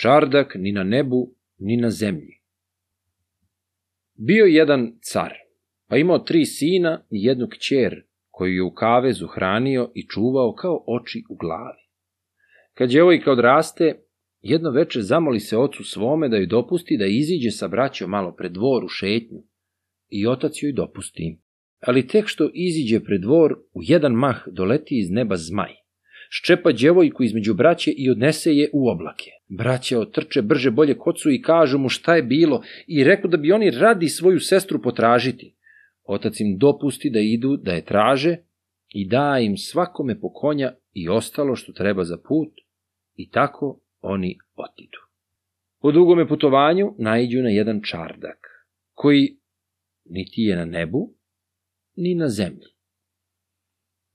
čardak ni na nebu, ni na zemlji. Bio jedan car, pa imao tri sina i jednu kćer, koju je u kavezu hranio i čuvao kao oči u glavi. Kad djevojka odraste, jedno veče zamoli se ocu svome da joj dopusti da iziđe sa braćom malo pred dvor u šetnju. I otac joj dopusti. Ali tek što iziđe pred dvor, u jedan mah doleti iz neba zmaj. Ščepa djevojku između braće i odnese je u oblake. Braća otrče brže bolje kocu i kažu mu šta je bilo i reku da bi oni radi svoju sestru potražiti. Otac im dopusti da idu, da je traže i da im svakome po konja i ostalo što treba za put i tako oni otidu. Po dugome putovanju naiđu na jedan čardak, koji niti je na nebu, ni na zemlji.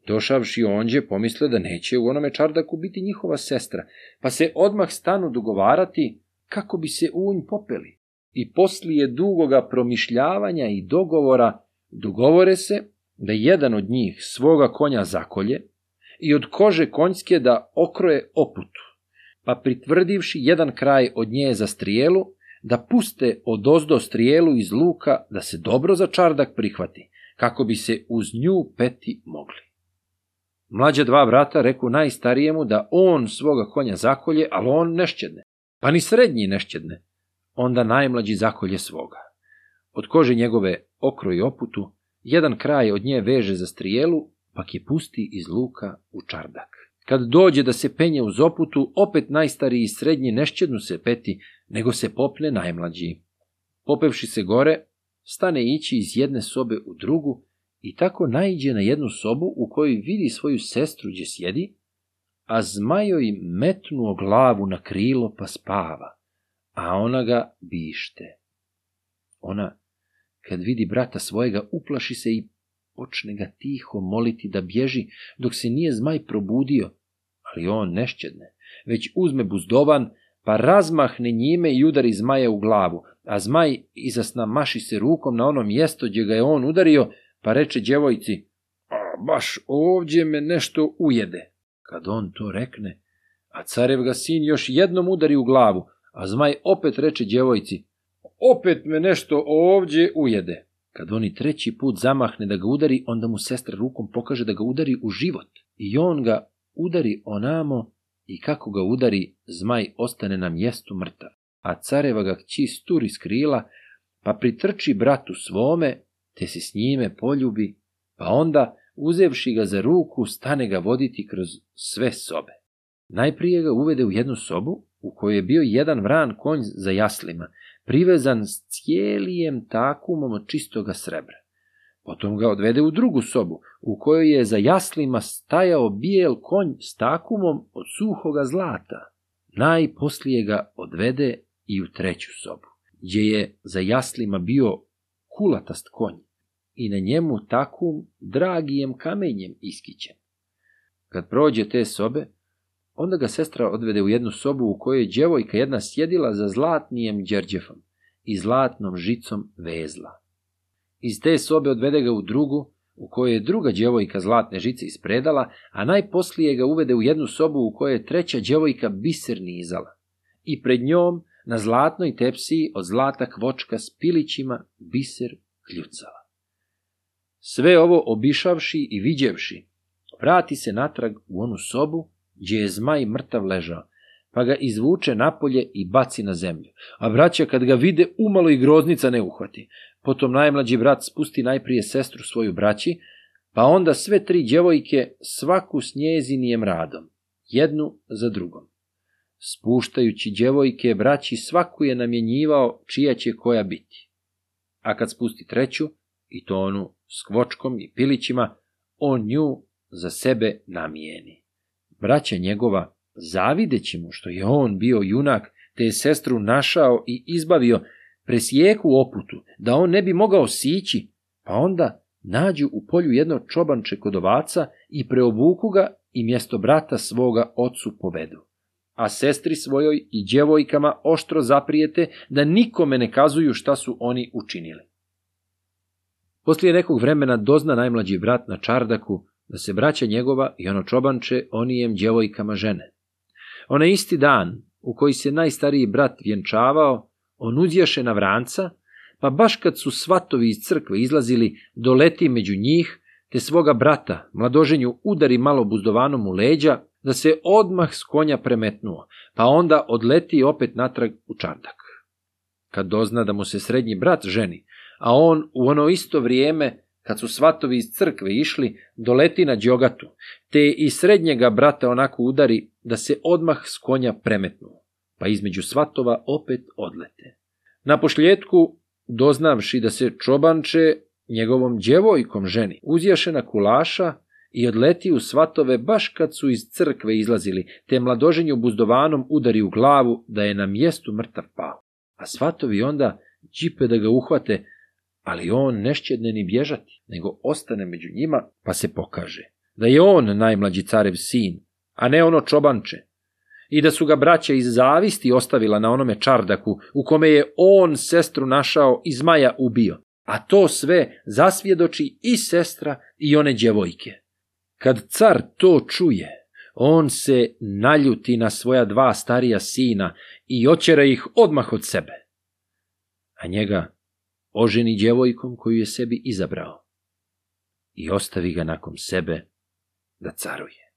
Došavši onđe, pomisle da neće u onome čardaku biti njihova sestra, pa se odmah stanu dogovarati kako bi se u unj popeli. I poslije dugoga promišljavanja i dogovora dogovore se da jedan od njih svoga konja zakolje i od kože konjske da okroje oputu, pa pritvrdivši jedan kraj od nje za strijelu, da puste od ozdo strijelu iz luka da se dobro za čardak prihvati, kako bi se uz nju peti mogli. Mlađa dva brata reku najstarijemu da on svoga konja zakolje, ali on nešćedne, pa ni srednji nešćedne. Onda najmlađi zakolje svoga. Od kože njegove okroji oputu, jedan kraj od nje veže za strijelu, pak je pusti iz luka u čardak. Kad dođe da se penje uz oputu, opet najstariji i srednji nešćednu se peti, nego se popne najmlađi. Popevši se gore, stane ići iz jedne sobe u drugu i tako naiđe na jednu sobu u kojoj vidi svoju sestru gdje sjedi, a zmajoj metnuo glavu na krilo pa spava, a ona ga bište. Ona, kad vidi brata svojega, uplaši se i počne ga tiho moliti da bježi, dok se nije zmaj probudio, ali on nešćedne, već uzme buzdovan, pa razmahne njime i udari zmaja u glavu, a zmaj izasna maši se rukom na ono mjesto gdje ga je on udario, pa reče djevojci, a baš ovdje me nešto ujede. Kad on to rekne, a carev ga sin još jednom udari u glavu, a zmaj opet reče djevojci, opet me nešto ovdje ujede. Kad oni treći put zamahne da ga udari, onda mu sestra rukom pokaže da ga udari u život. I on ga udari onamo i kako ga udari, zmaj ostane na mjestu mrtav. A careva ga kći sturi skrila, pa pritrči bratu svome, te se s njime poljubi, pa onda, uzevši ga za ruku, stane ga voditi kroz sve sobe. Najprije ga uvede u jednu sobu, u kojoj je bio jedan vran konj za jaslima, privezan s cijelijem takumom od čistoga srebra. Potom ga odvede u drugu sobu, u kojoj je za jaslima stajao bijel konj s takumom od suhoga zlata. Najposlije ga odvede i u treću sobu, gdje je za jaslima bio kulatast konj i na njemu takum dragijem kamenjem iskićen. Kad prođe te sobe, onda ga sestra odvede u jednu sobu u kojoj je djevojka jedna sjedila za zlatnijem đerđefom i zlatnom žicom vezla. Iz te sobe odvede ga u drugu, u kojoj je druga djevojka zlatne žice ispredala, a najposlije ga uvede u jednu sobu u kojoj je treća djevojka biser nizala. I pred njom, na zlatnoj tepsiji od zlata kvočka s pilićima, biser kljucala. Sve ovo obišavši i viđevši, vrati se natrag u onu sobu gdje je zmaj mrtav ležao, pa ga izvuče napolje i baci na zemlju. A braća kad ga vide umalo i groznica ne uhvati. Potom najmlađi brat spusti najprije sestru svoju braći, pa onda sve tri djevojke svaku s njezinijem radom, jednu za drugom. Spuštajući djevojke braći svaku je namjenjivao čija će koja biti. A kad spusti treću, i to onu s kvočkom i pilićima, on nju za sebe namijeni. Braća njegova zavideći mu što je on bio junak, te je sestru našao i izbavio, presijeku oputu, da on ne bi mogao sići, pa onda nađu u polju jedno čobanče kod ovaca i preobuku ga i mjesto brata svoga ocu povedu. A sestri svojoj i djevojkama oštro zaprijete da nikome ne kazuju šta su oni učinili. Poslije nekog vremena dozna najmlađi brat na čardaku da se braća njegova i ono čobanče onijem djevojkama žene. Ona isti dan u koji se najstariji brat vjenčavao, on uzješe na vranca, pa baš kad su svatovi iz crkve izlazili, doleti među njih, te svoga brata, mladoženju, udari malo buzdovanom u leđa, da se odmah s konja premetnuo, pa onda odleti opet natrag u čardak. Kad dozna da mu se srednji brat ženi, a on u ono isto vrijeme, kad su svatovi iz crkve išli, doleti na džogatu, te i srednjega brata onako udari da se odmah s konja premetnuo, pa između svatova opet odlete. Na pošljetku, doznavši da se čobanče njegovom djevojkom ženi, uzjaše na kulaša i odleti u svatove baš kad su iz crkve izlazili, te mladoženju buzdovanom udari u glavu da je na mjestu mrtav pao. A svatovi onda džipe da ga uhvate, ali on nešćedne ni bježati, nego ostane među njima, pa se pokaže da je on najmlađi carev sin, a ne ono čobanče, i da su ga braća iz zavisti ostavila na onome čardaku, u kome je on sestru našao i zmaja ubio, a to sve zasvjedoči i sestra i one djevojke. Kad car to čuje, on se naljuti na svoja dva starija sina i očera ih odmah od sebe. A njega oženi djevojkom koju je sebi izabrao i ostavi ga nakon sebe da caruje.